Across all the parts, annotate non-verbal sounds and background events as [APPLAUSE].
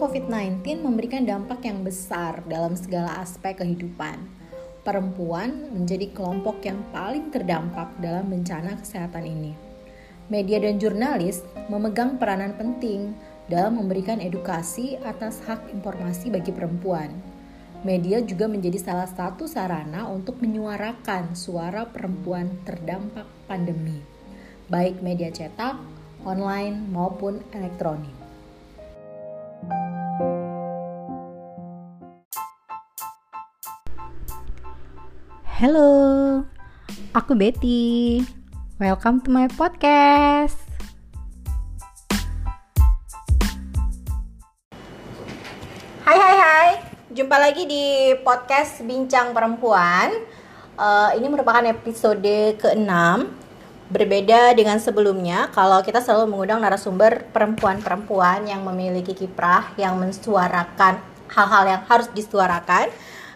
COVID-19 memberikan dampak yang besar dalam segala aspek kehidupan. Perempuan menjadi kelompok yang paling terdampak dalam bencana kesehatan ini. Media dan jurnalis memegang peranan penting dalam memberikan edukasi atas hak informasi bagi perempuan. Media juga menjadi salah satu sarana untuk menyuarakan suara perempuan terdampak pandemi, baik media cetak, online, maupun elektronik. Halo, aku Betty. Welcome to my podcast. Hai hai hai, jumpa lagi di podcast Bincang Perempuan. Uh, ini merupakan episode ke-6 Berbeda dengan sebelumnya, kalau kita selalu mengundang narasumber perempuan-perempuan yang memiliki kiprah, yang mensuarakan hal-hal yang harus disuarakan.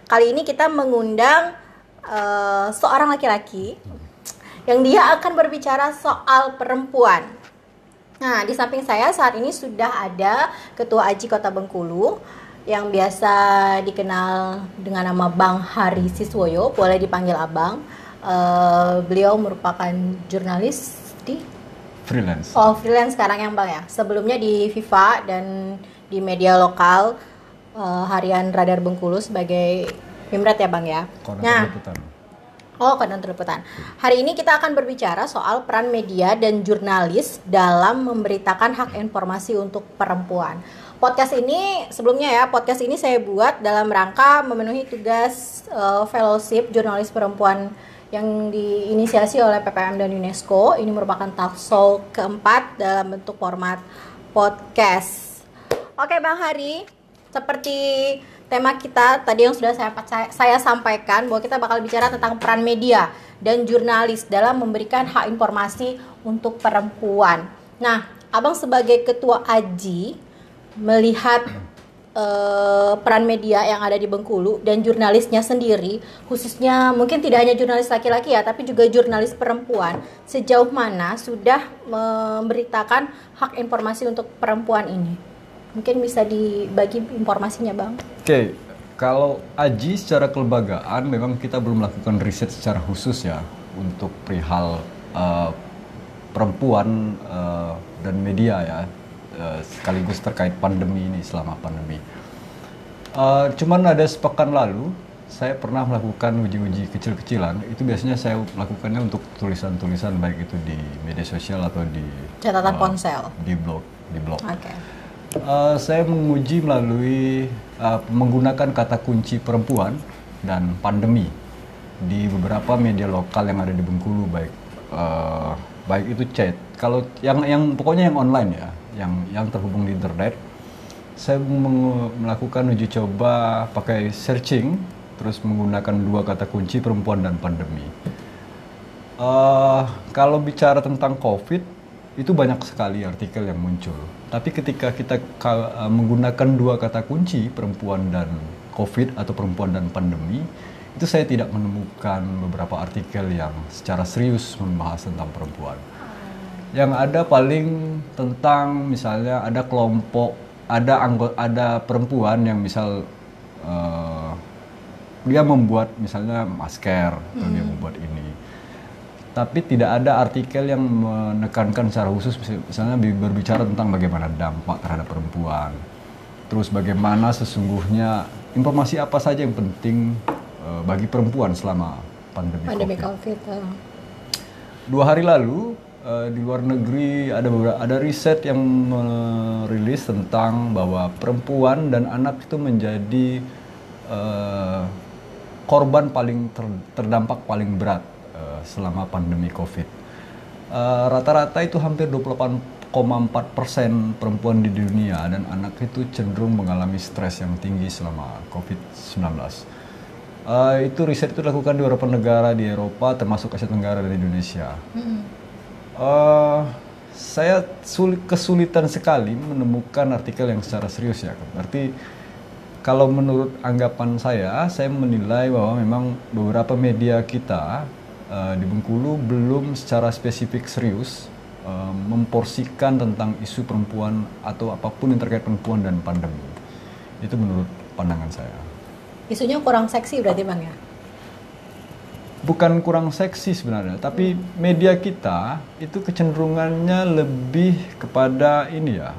Kali ini kita mengundang uh, seorang laki-laki yang dia akan berbicara soal perempuan. Nah, di samping saya saat ini sudah ada Ketua Aji Kota Bengkulu yang biasa dikenal dengan nama Bang Hari Siswoyo, boleh dipanggil Abang. Uh, beliau merupakan jurnalis di freelance. Oh, freelance sekarang yang Bang ya. Sebelumnya di FIFA dan di media lokal uh, harian Radar Bengkulu sebagai Pimret ya Bang ya. nah, Oh, koordinator liputan. Hari ini kita akan berbicara soal peran media dan jurnalis dalam memberitakan hak informasi untuk perempuan. Podcast ini sebelumnya ya, podcast ini saya buat dalam rangka memenuhi tugas uh, fellowship jurnalis perempuan yang diinisiasi oleh PPM dan UNESCO. Ini merupakan talk show keempat dalam bentuk format podcast. Oke Bang Hari, seperti tema kita tadi yang sudah saya, saya sampaikan bahwa kita bakal bicara tentang peran media dan jurnalis dalam memberikan hak informasi untuk perempuan. Nah, Abang sebagai ketua AJI melihat uh, peran media yang ada di Bengkulu dan jurnalisnya sendiri, khususnya mungkin tidak hanya jurnalis laki-laki ya, tapi juga jurnalis perempuan, sejauh mana sudah memberitakan hak informasi untuk perempuan ini? Mungkin bisa dibagi informasinya, Bang. Oke, okay. kalau Aji secara kelembagaan memang kita belum melakukan riset secara khusus ya untuk perihal uh, perempuan uh, dan media ya Eh, sekaligus terkait pandemi ini selama pandemi. Uh, cuman ada sepekan lalu saya pernah melakukan uji-uji kecil-kecilan. Itu biasanya saya melakukannya untuk tulisan-tulisan baik itu di media sosial atau di catatan uh, ponsel, di blog, di blog. Okay. Uh, saya menguji melalui uh, menggunakan kata kunci perempuan dan pandemi di beberapa media lokal yang ada di Bengkulu baik uh, baik itu chat. Kalau yang yang pokoknya yang online ya yang yang terhubung di internet saya melakukan uji coba pakai searching terus menggunakan dua kata kunci perempuan dan pandemi uh, kalau bicara tentang covid itu banyak sekali artikel yang muncul. Tapi ketika kita uh, menggunakan dua kata kunci perempuan dan covid atau perempuan dan pandemi itu saya tidak menemukan beberapa artikel yang secara serius membahas tentang perempuan. Yang ada paling tentang misalnya ada kelompok ada anggota ada perempuan yang misal uh, dia membuat misalnya masker atau dia hmm. membuat ini tapi tidak ada artikel yang menekankan secara khusus misalnya berbicara tentang bagaimana dampak terhadap perempuan terus bagaimana sesungguhnya informasi apa saja yang penting uh, bagi perempuan selama pandemi, pandemi COVID. COVID. Oh. Dua hari lalu uh, di luar negeri ada beberapa ada riset yang merilis tentang bahwa perempuan dan anak itu menjadi uh, korban paling ter, terdampak paling berat selama pandemi COVID. Rata-rata uh, itu hampir 28,4 persen perempuan di dunia dan anak itu cenderung mengalami stres yang tinggi selama COVID-19. Uh, itu riset itu dilakukan di beberapa negara di Eropa termasuk Asia Tenggara dan Indonesia. Uh, saya sulit, kesulitan sekali menemukan artikel yang secara serius ya. Berarti kalau menurut anggapan saya, saya menilai bahwa memang beberapa media kita uh, di Bengkulu belum secara spesifik serius uh, memporsikan tentang isu perempuan atau apa pun yang terkait perempuan dan pandemi. Itu menurut pandangan saya. Isunya kurang seksi berarti bang ya? Bukan kurang seksi sebenarnya, tapi media kita itu kecenderungannya lebih kepada ini ya,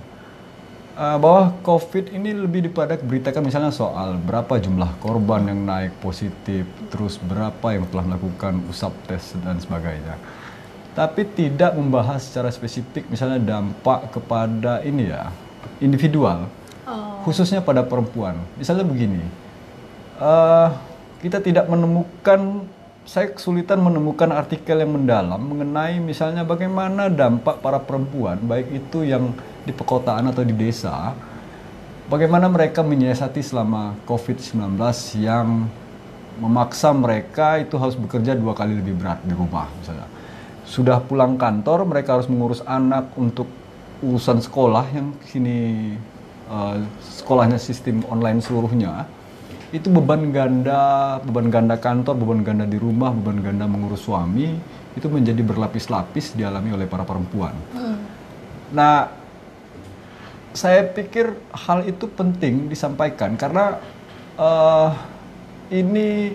uh, bahwa COVID ini lebih daripada beritakan misalnya soal berapa jumlah korban yang naik positif, terus berapa yang telah melakukan usap tes dan sebagainya. Tapi tidak membahas secara spesifik misalnya dampak kepada ini ya, individual, oh. khususnya pada perempuan. Misalnya begini, uh, kita tidak menemukan saya kesulitan menemukan artikel yang mendalam mengenai misalnya bagaimana dampak para perempuan baik itu yang di perkotaan atau di desa bagaimana mereka menyiasati selama COVID-19 yang memaksa mereka itu harus bekerja dua kali lebih berat di rumah misalnya. Sudah pulang kantor mereka harus mengurus anak untuk urusan sekolah yang sini uh, sekolahnya sistem online seluruhnya itu beban ganda, beban ganda kantor, beban ganda di rumah, beban ganda mengurus suami itu menjadi berlapis-lapis dialami oleh para perempuan. Hmm. Nah, saya pikir hal itu penting disampaikan karena uh, ini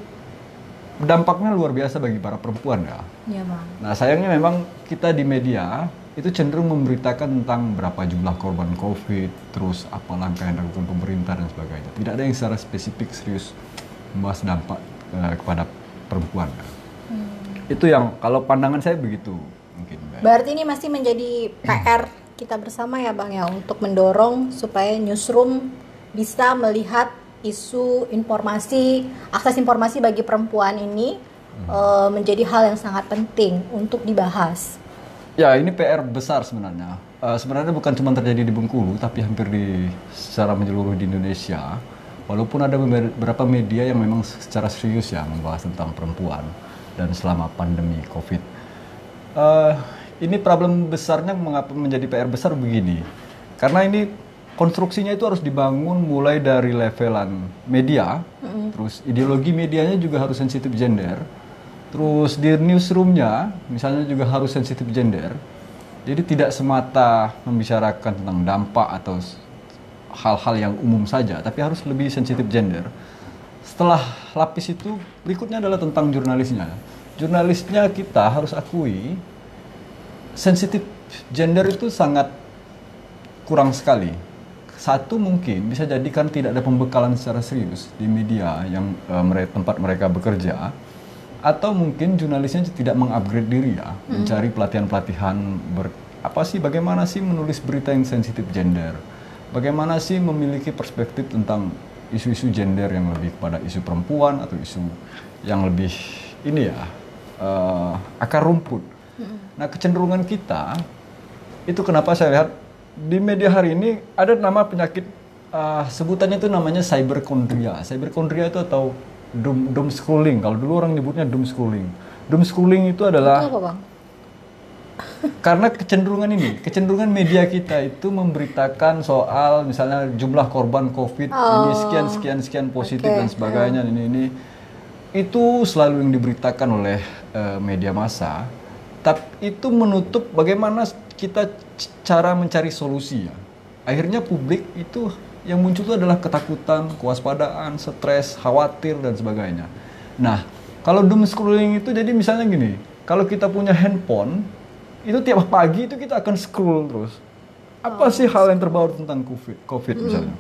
dampaknya luar biasa bagi para perempuan ya. ya bang. Nah sayangnya memang kita di media itu cenderung memberitakan tentang berapa jumlah korban COVID, terus apa langkah yang dilakukan pemerintah dan sebagainya. Tidak ada yang secara spesifik serius membahas dampak uh, kepada perempuan. Hmm. Itu yang kalau pandangan saya begitu mungkin. Berarti ini masih menjadi PR kita bersama ya Bang ya untuk mendorong supaya newsroom bisa melihat isu informasi, akses informasi bagi perempuan ini hmm. uh, menjadi hal yang sangat penting untuk dibahas. Ya, ini PR besar sebenarnya. Uh, sebenarnya bukan cuma terjadi di Bengkulu, tapi hampir di secara menyeluruh di Indonesia. Walaupun ada beberapa media yang memang secara serius ya membahas tentang perempuan dan selama pandemi COVID. Uh, ini problem besarnya mengapa menjadi PR besar begini? Karena ini konstruksinya itu harus dibangun mulai dari levelan media, mm -hmm. terus ideologi medianya juga harus sensitif gender Terus di newsroomnya, misalnya juga harus sensitif gender. Jadi tidak semata membicarakan tentang dampak atau hal-hal yang umum saja, tapi harus lebih sensitif gender. Setelah lapis itu, berikutnya adalah tentang jurnalisnya. Jurnalisnya kita harus akui, sensitif gender itu sangat kurang sekali. Satu mungkin bisa jadikan tidak ada pembekalan secara serius di media yang uh, tempat mereka bekerja atau mungkin jurnalisnya tidak mengupgrade diri ya, hmm. mencari pelatihan-pelatihan ber apa sih bagaimana sih menulis berita yang sensitif gender? Bagaimana sih memiliki perspektif tentang isu-isu gender yang lebih pada isu perempuan atau isu yang lebih ini ya uh, akar rumput. Hmm. Nah kecenderungan kita itu kenapa saya lihat di media hari ini ada nama penyakit uh, sebutannya itu namanya cyberkondria. Cyberkondria itu atau doom, doom scrolling. Kalau dulu orang nyebutnya doom scrolling. Doom scrolling itu adalah itu apa, Bang? karena kecenderungan ini, kecenderungan media kita itu memberitakan soal misalnya jumlah korban COVID oh, ini sekian sekian sekian positif okay. dan sebagainya ini ini itu selalu yang diberitakan oleh uh, media massa. Tapi itu menutup bagaimana kita cara mencari solusi ya. Akhirnya publik itu yang muncul itu adalah ketakutan, kewaspadaan, stres, khawatir dan sebagainya. Nah, kalau doom scrolling itu jadi misalnya gini, kalau kita punya handphone, itu tiap pagi itu kita akan scroll terus. Apa oh, sih hal yang terbaru tentang COVID, COVID mm. misalnya?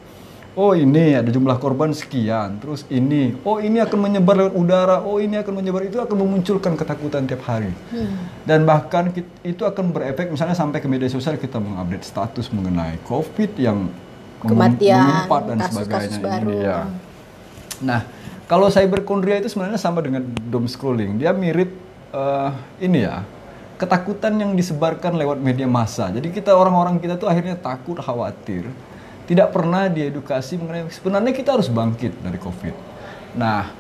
Oh ini ada jumlah korban sekian, terus ini, oh ini akan menyebar lewat udara, oh ini akan menyebar itu akan memunculkan ketakutan tiap hari, hmm. dan bahkan itu akan berefek misalnya sampai ke media sosial kita mengupdate status mengenai COVID yang kematian, dan kasus, sebagainya kasus baru. Ini, ya. Nah, kalau cyberkondria itu sebenarnya sama dengan doom scrolling. Dia mirip uh, ini ya, ketakutan yang disebarkan lewat media massa. Jadi kita orang-orang kita tuh akhirnya takut, khawatir, tidak pernah diedukasi mengenai sebenarnya kita harus bangkit dari COVID. Nah,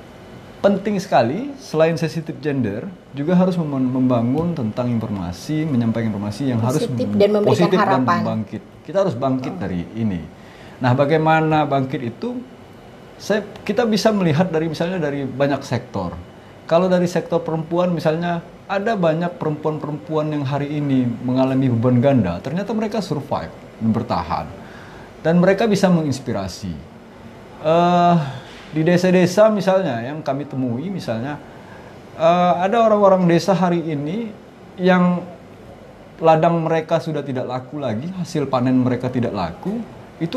penting sekali selain sensitif gender juga harus membangun tentang informasi, menyampaikan informasi yang positif harus dan memberikan positif harapan. dan bangkit. Kita harus bangkit oh. dari ini. Nah, bagaimana bangkit itu? Saya, kita bisa melihat dari misalnya dari banyak sektor. Kalau dari sektor perempuan misalnya ada banyak perempuan-perempuan yang hari ini mengalami beban ganda, ternyata mereka survive dan bertahan. Dan mereka bisa menginspirasi. eh, di desa-desa misalnya yang kami temui misalnya eh, ada orang-orang desa hari ini yang ladang mereka sudah tidak laku lagi, hasil panen mereka tidak laku, itu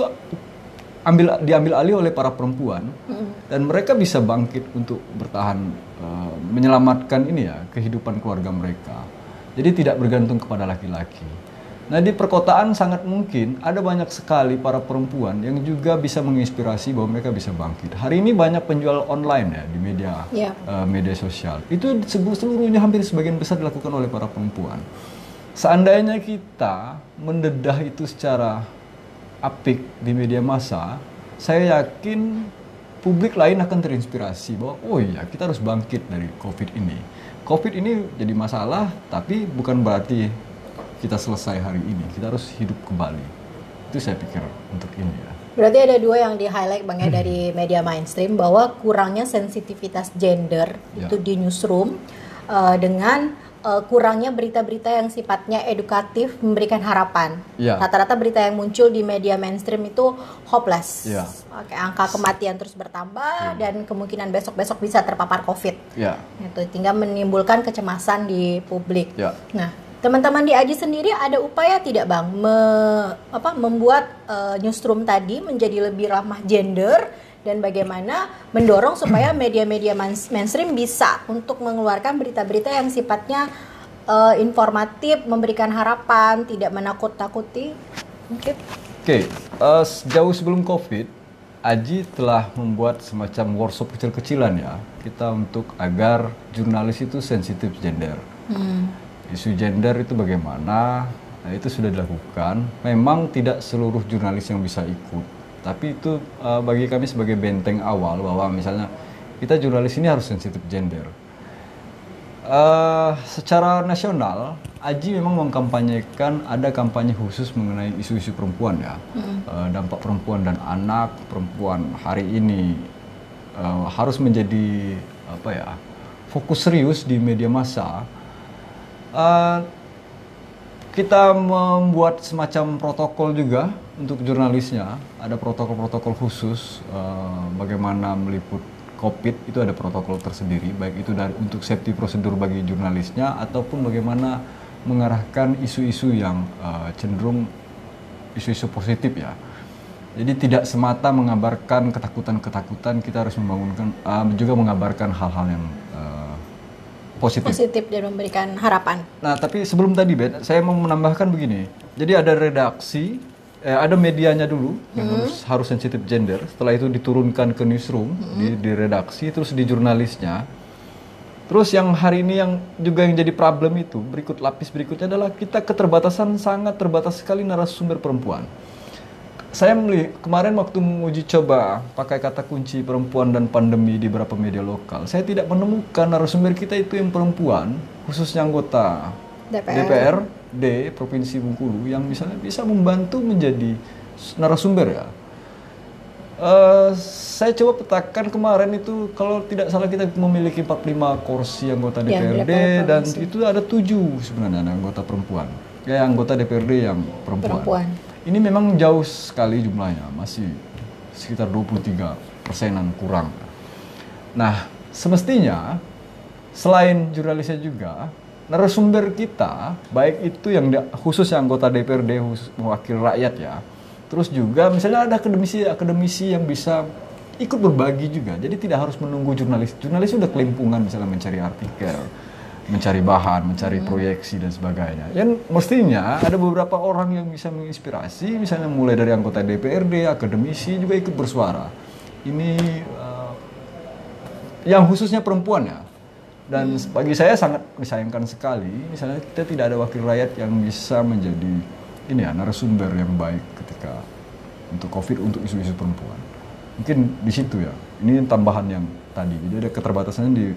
ambil diambil alih oleh para perempuan dan mereka bisa bangkit untuk bertahan eh, menyelamatkan ini ya kehidupan keluarga mereka. Jadi tidak bergantung kepada laki-laki. Nah di perkotaan sangat mungkin ada banyak sekali para perempuan yang juga bisa menginspirasi bahwa mereka bisa bangkit. Hari ini banyak penjual online ya di media Iya. eh, media sosial. Itu seluruhnya hampir sebagian besar dilakukan oleh para perempuan. Seandainya kita mendedah itu secara apik di media massa, saya yakin publik lain akan terinspirasi bahwa oh iya kita harus bangkit dari COVID ini. COVID ini jadi masalah, tapi bukan berarti kita selesai hari ini. Kita harus hidup kembali. Itu saya pikir untuk ini ya. Berarti ada dua yang di highlight bang ya dari media mainstream bahwa kurangnya sensitivitas gender Ya. itu di newsroom eh, dengan eh, kurangnya berita-berita yang sifatnya edukatif memberikan harapan. Ya. Rata-rata berita yang muncul di media mainstream itu hopeless. Ya. Oke, angka kematian terus bertambah dan kemungkinan besok-besok bisa terpapar COVID. Ya, Itu tinggal menimbulkan kecemasan di publik. ya. Nah, teman-teman di Aji sendiri ada upaya tidak bang me- apa, membuat eh, newsroom tadi menjadi lebih ramah gender dan bagaimana mendorong supaya media-media main- mainstream bisa untuk mengeluarkan berita-berita yang sifatnya eh, informatif, memberikan harapan, tidak menakut-nakuti, mungkin. Oke, eh, jauh sebelum COVID, Aji telah membuat semacam workshop kecil-kecilan ya, kita untuk agar jurnalis itu sensitif gender. Isu gender itu bagaimana? Nah, itu sudah dilakukan. Memang tidak seluruh jurnalis yang bisa ikut, tapi itu eh, bagi kami sebagai benteng awal bahwa misalnya kita jurnalis ini harus sensitif gender. Eh, secara nasional, Aji memang mengkampanyekan ada kampanye khusus mengenai isu-isu perempuan ya, Eh, dampak perempuan dan anak perempuan hari ini eh, harus menjadi apa ya fokus serius di media massa. Eh, kita membuat semacam protokol juga untuk jurnalisnya. Ada protokol-protokol khusus eh, bagaimana meliput COVID itu ada protokol tersendiri, baik itu dari untuk safety prosedur bagi jurnalisnya ataupun bagaimana mengarahkan isu-isu yang eh, cenderung isu-isu positif ya. Jadi tidak semata mengabarkan ketakutan-ketakutan, kita harus membangunkan eh, juga mengabarkan hal-hal yang eh, positif. Positif dan memberikan harapan. Nah, tapi sebelum tadi, Bet, saya mau menambahkan begini. Jadi ada redaksi, eh, ada medianya dulu yang harus harus sensitif gender. Setelah itu diturunkan ke newsroom, di, di redaksi, terus di jurnalisnya. Terus yang hari ini yang juga yang jadi problem itu, berikut lapis berikutnya adalah kita keterbatasan sangat terbatas sekali narasumber perempuan. Saya melihat kemarin waktu menguji coba pakai kata kunci perempuan dan pandemi di beberapa media lokal, saya tidak menemukan narasumber kita itu yang perempuan, khususnya anggota DPR. DPRD Provinsi Bengkulu yang misalnya bisa membantu menjadi narasumber ya. Eh, saya coba petakan kemarin itu kalau tidak salah kita memiliki 45 kursi anggota Ya, DPRD DPR dan itu ada tujuh sebenarnya anggota perempuan. Ya anggota DPRD yang perempuan. Perempuan. Ini memang jauh sekali jumlahnya, masih sekitar 23 persenan kurang. Nah, semestinya selain jurnalisnya juga, narasumber kita, baik itu yang khusus yang anggota DPRD, khusus mewakili rakyat ya, terus juga misalnya ada akademisi-akademisi yang bisa ikut berbagi juga. Jadi tidak harus menunggu jurnalis. Jurnalis sudah kelimpungan misalnya mencari artikel, mencari bahan, mencari proyeksi dan sebagainya. Yang mestinya ada beberapa orang yang bisa menginspirasi, misalnya mulai dari anggota DPRD, akademisi juga ikut bersuara. Ini eh, yang khususnya perempuan ya. Dan bagi saya sangat disayangkan sekali, misalnya kita tidak ada wakil rakyat yang bisa menjadi ini ya narasumber yang baik ketika untuk COVID untuk isu-isu perempuan. Mungkin di situ ya. Ini tambahan yang tadi. Jadi ada keterbatasannya di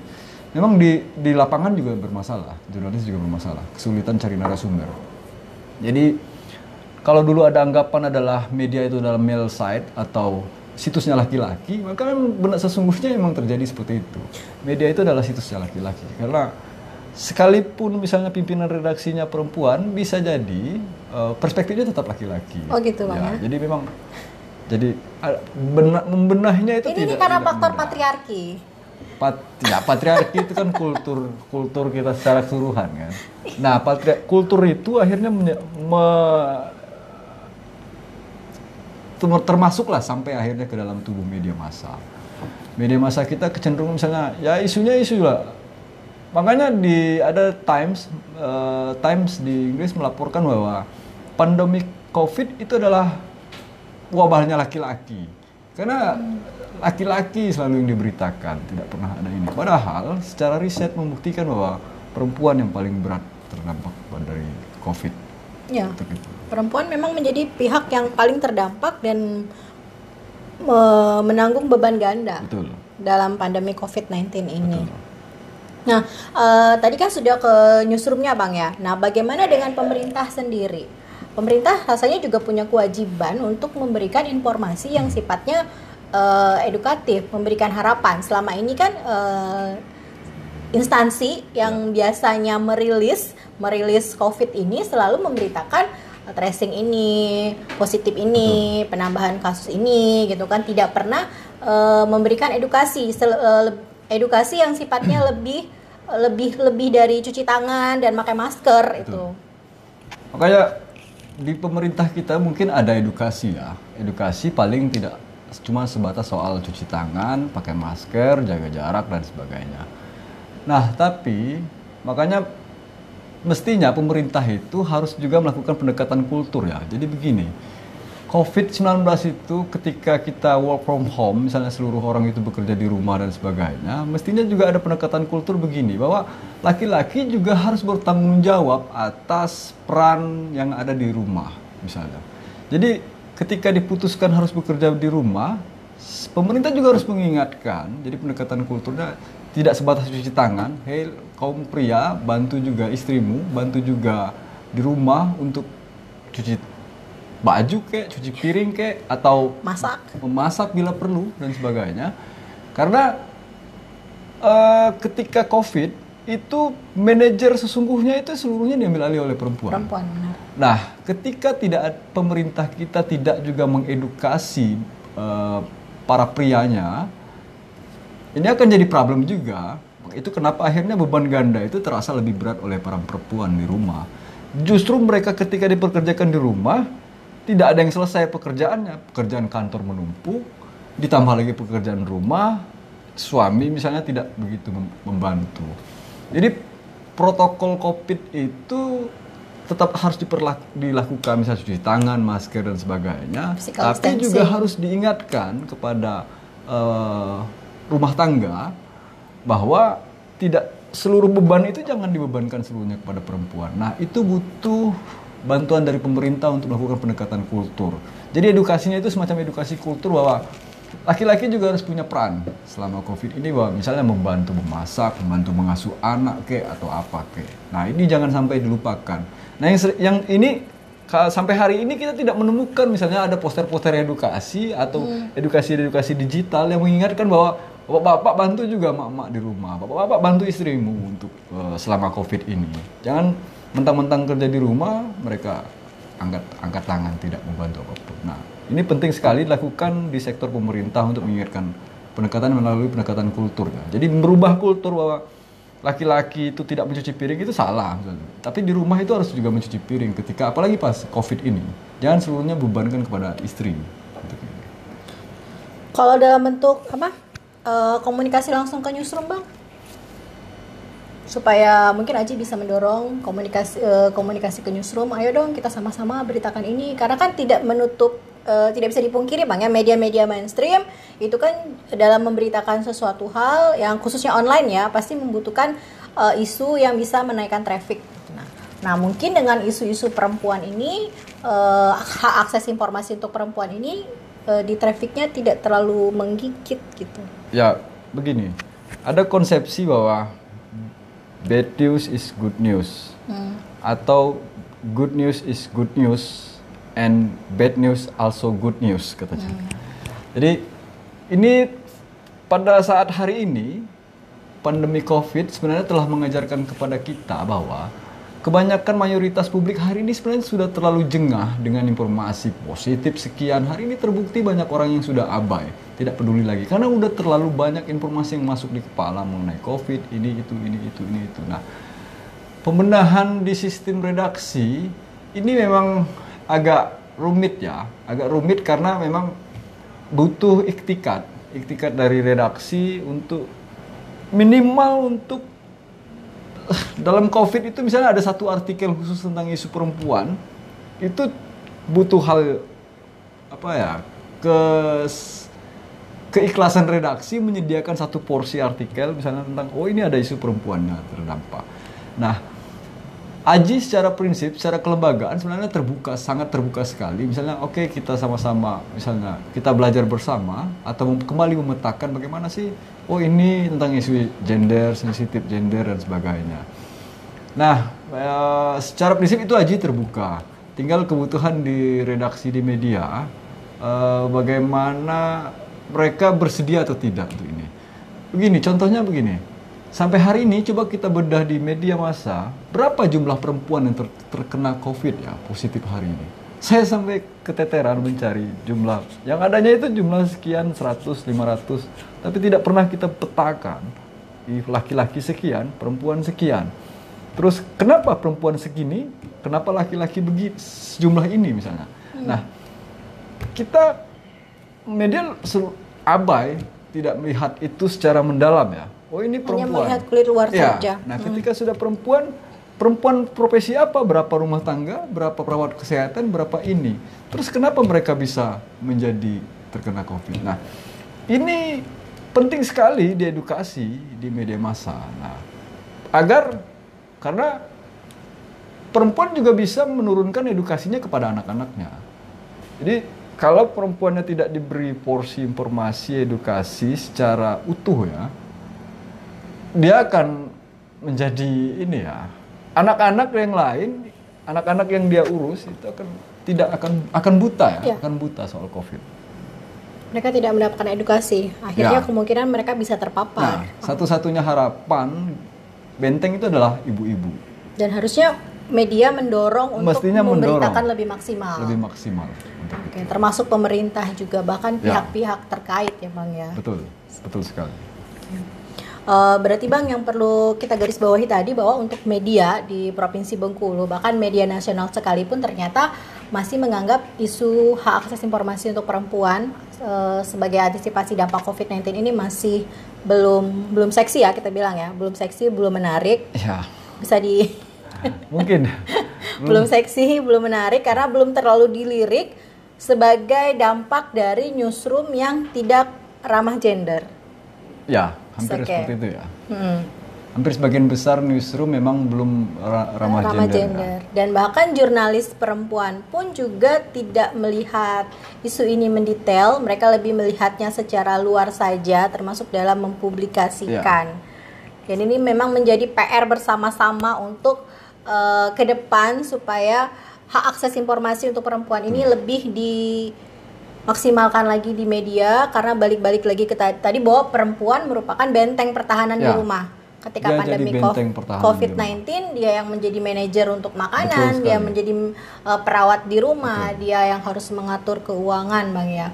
memang di di lapangan juga bermasalah, jurnalis juga bermasalah, kesulitan cari narasumber. Jadi kalau dulu ada anggapan adalah media itu adalah male site atau situsnya laki-laki, maka memang benar sesungguhnya memang terjadi seperti itu. Media itu adalah situsnya laki-laki karena sekalipun misalnya pimpinan redaksinya perempuan bisa jadi eh, perspektifnya tetap laki-laki. Oh gitu, Bang, ya? Jadi memang Jadi a- bena- membenahnya itu Ini tidak nih karena tidak faktor mudah. patriarki. Pat, ya patriarki itu kan kultur kultur kita secara keseluruhan kan. Nah, patri, kultur itu akhirnya me- ter- termasuklah sampai akhirnya ke dalam tubuh media massa. Media massa kita kecenderungan misalnya ya isunya isu lah. Makanya di ada Times eh, Times di Inggris melaporkan bahwa pandemi Covid itu adalah wabahnya laki-laki. Karena laki-laki selalu yang diberitakan, tidak pernah ada ini. Padahal secara riset membuktikan bahwa perempuan yang paling berat terdampak dari COVID. Ya. Perempuan memang menjadi pihak yang paling terdampak dan me- menanggung beban ganda Betul. dalam pandemi COVID-19 ini. Nah, eh, tadi kan sudah ke newsroomnya Bang ya. Nah, bagaimana dengan pemerintah sendiri? Pemerintah rasanya juga punya kewajiban untuk memberikan informasi yang sifatnya eh, edukatif, memberikan harapan. Selama ini kan eh, instansi yang biasanya merilis merilis COVID ini selalu memberitakan eh, tracing ini, positif ini, penambahan kasus ini, gitu kan, tidak pernah eh, memberikan edukasi, sel- leb- edukasi yang sifatnya [CLEARS THROAT] lebih lebih lebih dari cuci tangan dan pakai masker itu. Makanya di pemerintah kita mungkin ada edukasi ya. Edukasi paling tidak cuma sebatas soal cuci tangan, pakai masker, jaga jarak dan sebagainya. Nah, tapi makanya mestinya pemerintah itu harus juga melakukan pendekatan kultur ya. Jadi begini, COVID-19 itu ketika kita work from home, misalnya seluruh orang itu bekerja di rumah dan sebagainya, mestinya juga ada pendekatan kultur begini, bahwa laki-laki juga harus bertanggung jawab atas peran yang ada di rumah, misalnya. Jadi ketika diputuskan harus bekerja di rumah, pemerintah juga harus mengingatkan, jadi pendekatan kulturnya tidak sebatas cuci tangan, hei kaum pria bantu juga istrimu, bantu juga di rumah untuk cuci baju kek, cuci piring kek, atau Masak. memasak bila perlu dan sebagainya. Karena eh, ketika COVID itu manajer sesungguhnya itu seluruhnya diambil alih oleh perempuan. Perempuan benar. Nah, ketika tidak pemerintah kita tidak juga mengedukasi eh, para prianya, ini akan jadi problem juga. Itu kenapa akhirnya beban ganda itu terasa lebih berat oleh para perempuan di rumah. Justru mereka ketika dipekerjakan di rumah tidak ada yang selesai pekerjaannya, pekerjaan kantor menumpuk, ditambah lagi pekerjaan rumah, suami misalnya tidak begitu mem- membantu. Jadi protokol COVID itu tetap harus diperlak- dilakukan misalnya cuci tangan, masker dan sebagainya, Physical tapi juga distancing. harus diingatkan kepada eh, rumah tangga bahwa tidak seluruh beban itu jangan dibebankan seluruhnya kepada perempuan. Nah, itu butuh bantuan dari pemerintah untuk melakukan pendekatan kultur. Jadi edukasinya itu semacam edukasi kultur bahwa laki-laki juga harus punya peran selama Covid ini bahwa misalnya membantu memasak, membantu mengasuh anak ke atau apa ke. Nah, ini jangan sampai dilupakan. Nah, yang yang ini sampai hari ini kita tidak menemukan misalnya ada poster-poster edukasi atau edukasi-edukasi digital yang mengingatkan bahwa bapak-bapak bantu juga mak-mak di rumah, bapak-bapak bantu istrimu untuk eh, selama covid ini. Jangan mentang-mentang kerja di rumah mereka angkat angkat tangan tidak membantu apa pun. Nah, ini penting sekali dilakukan di sektor pemerintah untuk mengingatkan pendekatan melalui pendekatan kultur. Jadi merubah kultur bahwa laki-laki itu tidak mencuci piring itu salah. Tapi di rumah itu harus juga mencuci piring ketika apalagi pas Covid ini. Jangan seluruhnya bebankan kepada istri. Kalau dalam bentuk apa eh, komunikasi langsung ke newsroom bang, supaya mungkin Aji bisa mendorong komunikasi eh, komunikasi ke newsroom. Ayo dong kita sama-sama beritakan ini karena kan tidak menutup eh, tidak bisa dipungkiri bang ya media-media mainstream itu kan dalam memberitakan sesuatu hal yang khususnya online ya pasti membutuhkan eh, isu yang bisa menaikkan traffic. Nah, nah mungkin dengan isu-isu perempuan ini eh, hak akses informasi untuk perempuan ini eh, di trafficnya tidak terlalu menggigit gitu. Ya, begini. Ada konsepsi bahwa bad news is good news Hmm. atau good news is good news and bad news also good news katanya. Jadi ini pada saat hari ini pandemi Covid sebenarnya telah mengajarkan kepada kita bahwa kebanyakan mayoritas publik hari ini sebenarnya sudah terlalu jengah dengan informasi positif sekian. Hari ini terbukti banyak orang yang sudah abai, tidak peduli lagi karena udah terlalu banyak informasi yang masuk di kepala mengenai COVID, ini itu ini itu ini itu. Nah, pembenahan di sistem redaksi ini memang agak rumit ya, agak rumit karena memang butuh iktikat, iktikat dari redaksi untuk minimal untuk [LAUGHS] dalam COVID itu misalnya ada satu artikel khusus tentang isu perempuan itu butuh hal apa ya ke keikhlasan redaksi menyediakan satu porsi artikel misalnya tentang oh ini ada isu perempuannya terdampak. Nah, Aji secara prinsip, secara kelembagaan sebenarnya terbuka, sangat terbuka sekali. Misalnya, oke okay, kita sama-sama, misalnya kita belajar bersama atau kembali memetakan bagaimana sih, oh ini tentang isu gender, sensitif gender dan sebagainya. Nah, e, secara prinsip itu Aji terbuka. Tinggal kebutuhan di redaksi di media, e, bagaimana mereka bersedia atau tidak untuk ini. Begini, contohnya begini Sampai hari ini coba kita bedah di media massa, berapa jumlah perempuan yang ter terkena COVID ya positif hari ini? Saya sampai keteteran mencari jumlah. Yang adanya itu jumlah sekian 100, 500, tapi tidak pernah kita petakan. Laki-laki sekian, perempuan sekian. Terus kenapa perempuan segini, kenapa laki-laki begitu sejumlah ini misalnya? Hmm. Nah, kita media abai tidak melihat itu secara mendalam ya oh ini perempuan. Hanya melihat kulit luar ya. saja. Nah, hmm. ketika sudah perempuan, perempuan profesi apa? Berapa rumah tangga? Berapa perawat kesehatan? Berapa ini? Terus kenapa mereka bisa menjadi terkena COVID? Nah, ini penting sekali diedukasi di media massa. Nah, agar karena perempuan juga bisa menurunkan edukasinya kepada anak-anaknya. Jadi kalau perempuannya tidak diberi porsi informasi edukasi secara utuh ya, dia akan menjadi ini ya anak-anak yang lain anak-anak yang dia urus itu akan tidak akan akan buta ya, ya. akan buta soal covid mereka tidak mendapatkan edukasi akhirnya ya. kemungkinan mereka bisa terpapar nah, satu-satunya harapan benteng itu adalah ibu-ibu dan harusnya media mendorong untuk Mestinya memberitakan mendorong, lebih maksimal lebih maksimal Oke, termasuk pemerintah juga bahkan ya. pihak-pihak ya. terkait ya bang ya betul betul sekali ya. Uh, berarti Bang yang perlu kita garis bawahi tadi bahwa untuk media di Provinsi Bengkulu bahkan media nasional sekalipun ternyata masih menganggap isu hak akses informasi untuk perempuan uh, sebagai antisipasi dampak COVID-19 ini masih belum belum seksi ya kita bilang ya, belum seksi, belum menarik. Ya. Bisa di [LAUGHS] mungkin belum. [LAUGHS] belum seksi, belum menarik karena belum terlalu dilirik sebagai dampak dari newsroom yang tidak ramah gender. Ya, hampir okay. seperti itu ya. Hmm. Hampir sebagian besar newsroom memang belum ramah, ramah gender. gender. Dan bahkan jurnalis perempuan pun juga tidak melihat isu ini mendetail, mereka lebih melihatnya secara luar saja, termasuk dalam mempublikasikan. Ya. Dan ini memang menjadi PR bersama-sama untuk uh, ke depan supaya hak akses informasi untuk perempuan ini hmm. lebih di maksimalkan lagi di media karena balik-balik lagi ke tadi, tadi bahwa perempuan merupakan benteng pertahanan ya. di rumah ketika dia pandemi COVID-19 dia yang menjadi manajer untuk makanan, dia menjadi uh, perawat di rumah, Betul. dia yang harus mengatur keuangan, Bang ya.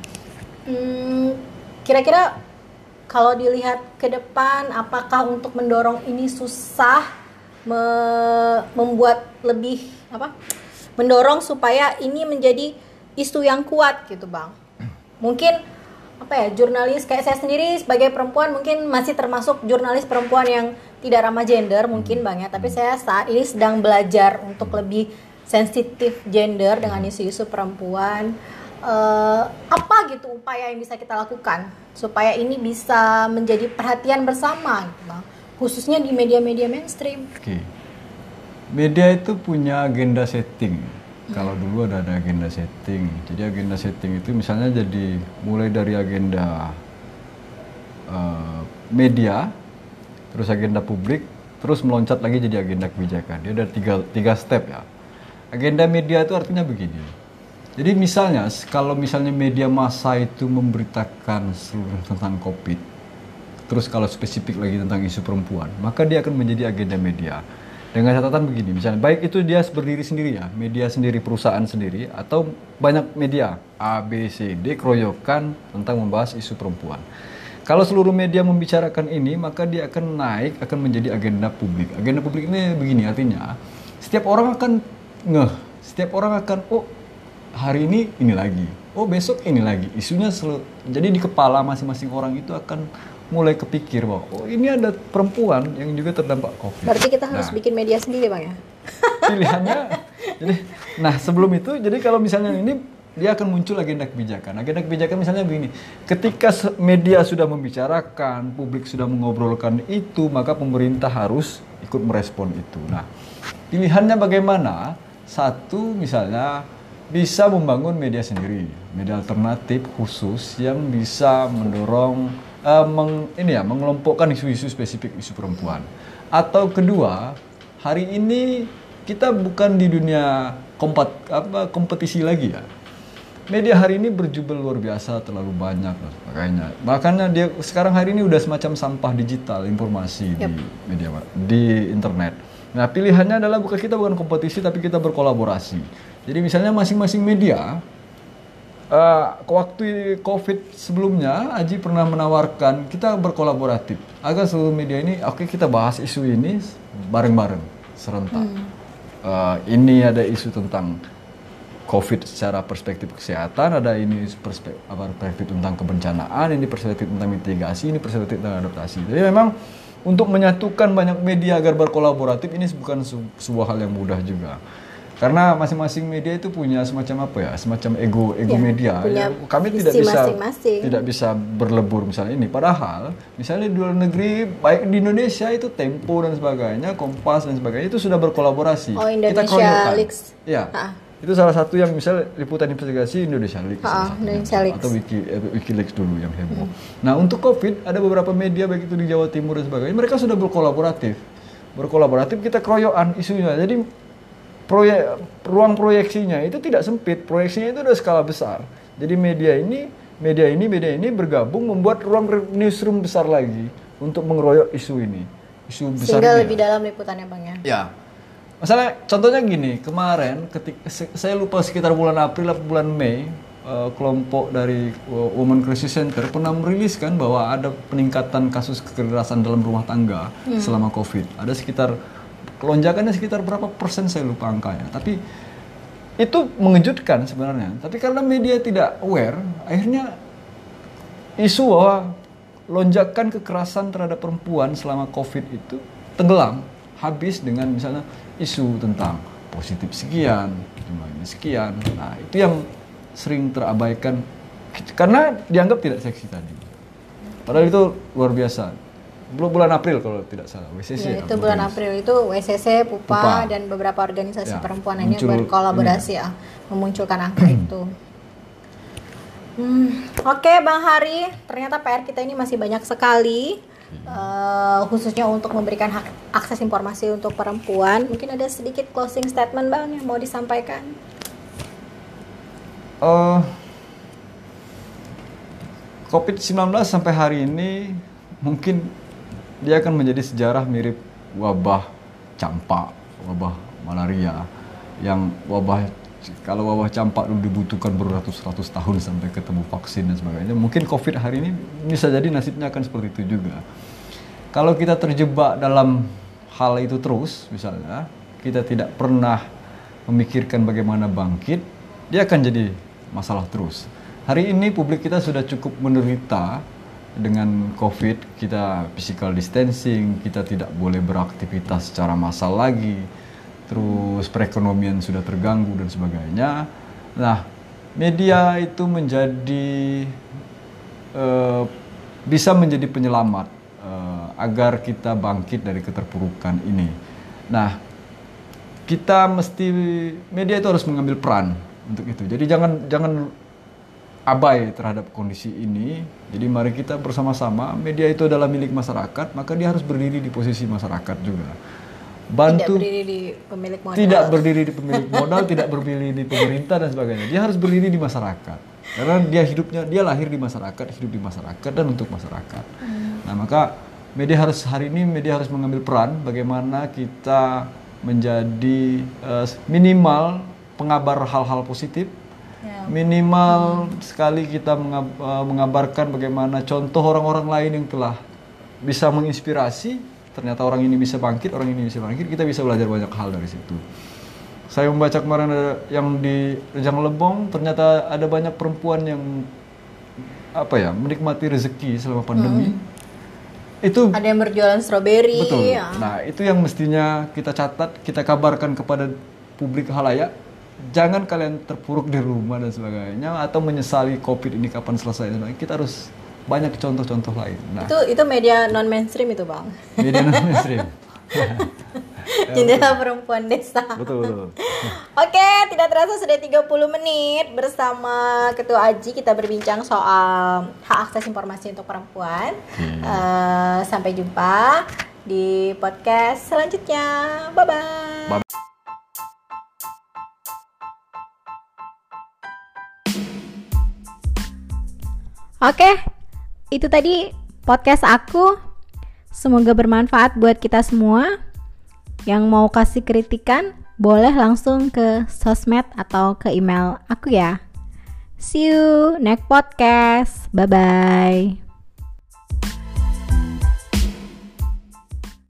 Hmm, kira-kira kalau dilihat ke depan apakah untuk mendorong ini susah me membuat lebih apa? Mendorong supaya ini menjadi isu yang kuat gitu, Bang mungkin apa ya jurnalis kayak saya sendiri sebagai perempuan mungkin masih termasuk jurnalis perempuan yang tidak ramah gender mungkin bang ya. Tapi saya saat ini sedang belajar untuk lebih sensitif gender dengan isu-isu perempuan. Uh, apa gitu upaya yang bisa kita lakukan supaya ini bisa menjadi perhatian bersama gitu bang? Khususnya di media-media mainstream. Oke, media itu punya agenda setting kalau dulu ada, ada agenda setting. Jadi agenda setting itu misalnya jadi mulai dari agenda uh, media, terus agenda publik, terus meloncat lagi jadi agenda kebijakan. Dia ada tiga, tiga step ya. Agenda media itu artinya begini. Jadi misalnya kalau misalnya media massa itu memberitakan seluruh tentang COVID, terus kalau spesifik lagi tentang isu perempuan, maka dia akan menjadi agenda media. Dengan catatan begini, misalnya baik itu dia berdiri sendiri ya, media sendiri, perusahaan sendiri, atau banyak media A, B, C, D keroyokan tentang membahas isu perempuan. Kalau seluruh media membicarakan ini, maka dia akan naik, akan menjadi agenda publik. Agenda publik ini begini artinya, setiap orang akan ngeh, setiap orang akan, oh hari ini ini lagi, oh besok ini lagi. Isunya selalu, jadi di kepala masing-masing orang itu akan mulai kepikir bahwa oh ini ada perempuan yang juga terdampak COVID. Berarti kita harus Nah, bikin media sendiri bang ya? [LAUGHS] pilihannya jadi nah sebelum itu jadi kalau misalnya ini dia akan muncul agenda kebijakan agenda kebijakan misalnya begini ketika media sudah membicarakan publik sudah mengobrolkan itu maka pemerintah harus ikut merespon itu nah pilihannya bagaimana satu misalnya bisa membangun media sendiri media alternatif khusus yang bisa mendorong eh, meng- ini ya mengelompokkan isu-isu spesifik isu perempuan atau kedua hari ini kita bukan di dunia kompat apa kompetisi lagi ya. Media hari ini berjubel luar biasa terlalu banyak lah, makanya makanya dia sekarang hari ini udah semacam sampah digital informasi Yap. di media di internet. Nah pilihannya adalah bukan kita bukan kompetisi tapi kita berkolaborasi. Jadi misalnya masing-masing media Eh, waktu COVID sebelumnya, Aji pernah menawarkan kita berkolaboratif agar seluruh media ini, oke kita bahas isu ini bareng-bareng serentak. Eh, ini ada isu tentang COVID secara perspektif kesehatan, ada ini perspektif, apa, perspektif tentang kebencanaan, ini perspektif tentang mitigasi, ini perspektif tentang adaptasi. Jadi memang untuk menyatukan banyak media agar berkolaboratif ini bukan sebuah hal yang mudah juga. Karena masing-masing media itu punya semacam apa ya, semacam ego ego Ya, media. punya Ya, kami tidak bisa masing-masing. tidak bisa berlebur misalnya ini. Padahal misalnya di luar negeri, baik di Indonesia itu Tempo dan sebagainya, Kompas dan sebagainya itu sudah berkolaborasi. Oh, Indonesia keroyokan. Leaks. Iya. Ah. Itu salah satu yang misalnya liputan investigasi Indonesia Leaks. Ah, salah satunya. Indonesia Leaks. Atau Wiki, eh, Wikileaks dulu yang heboh. Nah untuk COVID ada beberapa media baik itu di Jawa Timur dan sebagainya mereka sudah berkolaboratif. Berkolaboratif kita keroyokan isunya. Jadi proyek ruang proyeksinya itu tidak sempit, proyeksinya itu udah skala besar. Jadi media ini, media ini, media ini bergabung membuat ruang newsroom besar lagi untuk mengeroyok isu ini, isu besar Sehingga lebih dalam liputannya bang ya? Ya. Masalah contohnya gini, kemarin ketika saya lupa sekitar bulan April atau bulan Mei, eh, kelompok dari eh, Women Crisis Center pernah meriliskan bahwa ada peningkatan kasus kekerasan dalam rumah tangga selama Covid. Ada sekitar lonjakannya sekitar berapa persen saya lupa angkanya. Tapi itu mengejutkan sebenarnya. Tapi karena media tidak aware, akhirnya isu bahwa lonjakan kekerasan terhadap perempuan selama COVID itu tenggelam habis dengan misalnya isu tentang positif sekian, jumlahnya sekian. Nah, itu yang sering terabaikan karena dianggap tidak seksi tadi. Padahal itu luar biasa. Bulan bulan April kalau tidak salah, WCC. Ya, itu bulan. April itu WCC, PUPA, PUPA. dan beberapa organisasi Ya, perempuan muncul berkolaborasi ya memunculkan angka itu. Hmm, Oke Bang Hari, ternyata PR kita ini masih banyak sekali, eh, khususnya untuk memberikan hak akses informasi untuk perempuan. Mungkin ada sedikit closing statement Bang yang mau disampaikan. Eh, COVID-19 sampai hari ini mungkin dia akan menjadi sejarah mirip wabah campak, wabah malaria yang wabah kalau wabah campak dulu dibutuhkan beratus-ratus tahun sampai ketemu vaksin dan sebagainya. Mungkin COVID hari ini bisa jadi nasibnya akan seperti itu juga. Kalau kita terjebak dalam hal itu terus, misalnya kita tidak pernah memikirkan bagaimana bangkit, dia akan jadi masalah terus. Hari ini publik kita sudah cukup menderita dengan COVID, kita physical distancing, kita tidak boleh beraktivitas secara massal lagi, terus perekonomian sudah terganggu dan sebagainya. Nah, media itu menjadi eh, bisa menjadi penyelamat eh, agar kita bangkit dari keterpurukan ini. Nah, kita mesti media itu harus mengambil peran untuk itu. Jadi jangan jangan abai terhadap kondisi ini. Jadi mari kita bersama-sama, media itu adalah milik masyarakat, maka dia harus berdiri di posisi masyarakat juga. Bantu tidak berdiri di pemilik modal. tidak berdiri di pemilik modal, tidak berdiri di pemerintah dan sebagainya. Dia harus berdiri di masyarakat. Karena dia hidupnya, dia lahir di masyarakat, hidup di masyarakat dan untuk masyarakat. Nah, maka media harus hari ini media harus mengambil peran bagaimana kita menjadi uh, minimal pengabar hal-hal positif ya. minimal hmm. sekali kita mengab uh, mengabarkan bagaimana contoh orang-orang lain yang telah bisa menginspirasi ternyata orang ini bisa bangkit orang ini bisa bangkit kita bisa belajar banyak hal dari situ saya membaca kemarin ada yang di Rejang Lebong ternyata ada banyak perempuan yang apa ya menikmati rezeki selama pandemi hmm itu ada yang berjualan stroberi betul ya. nah itu yang mestinya kita catat kita kabarkan kepada publik halayak jangan kalian terpuruk di rumah dan sebagainya atau menyesali covid ini kapan selesai kita harus banyak contoh-contoh lain nah, itu itu media non mainstream itu bang media non mainstream [LAUGHS] Jendela Perempuan Desa. Betul, betul. Oke, tidak terasa sudah 30 menit bersama Ketua Aji kita berbincang soal hak akses informasi untuk perempuan. Hmm. Uh, sampai jumpa di podcast selanjutnya. Bye-bye. Bye. Oke, itu tadi podcast aku Semoga bermanfaat buat kita semua. Yang mau kasih kritikan, boleh langsung ke sosmed atau ke email aku ya. See you next podcast. Bye bye.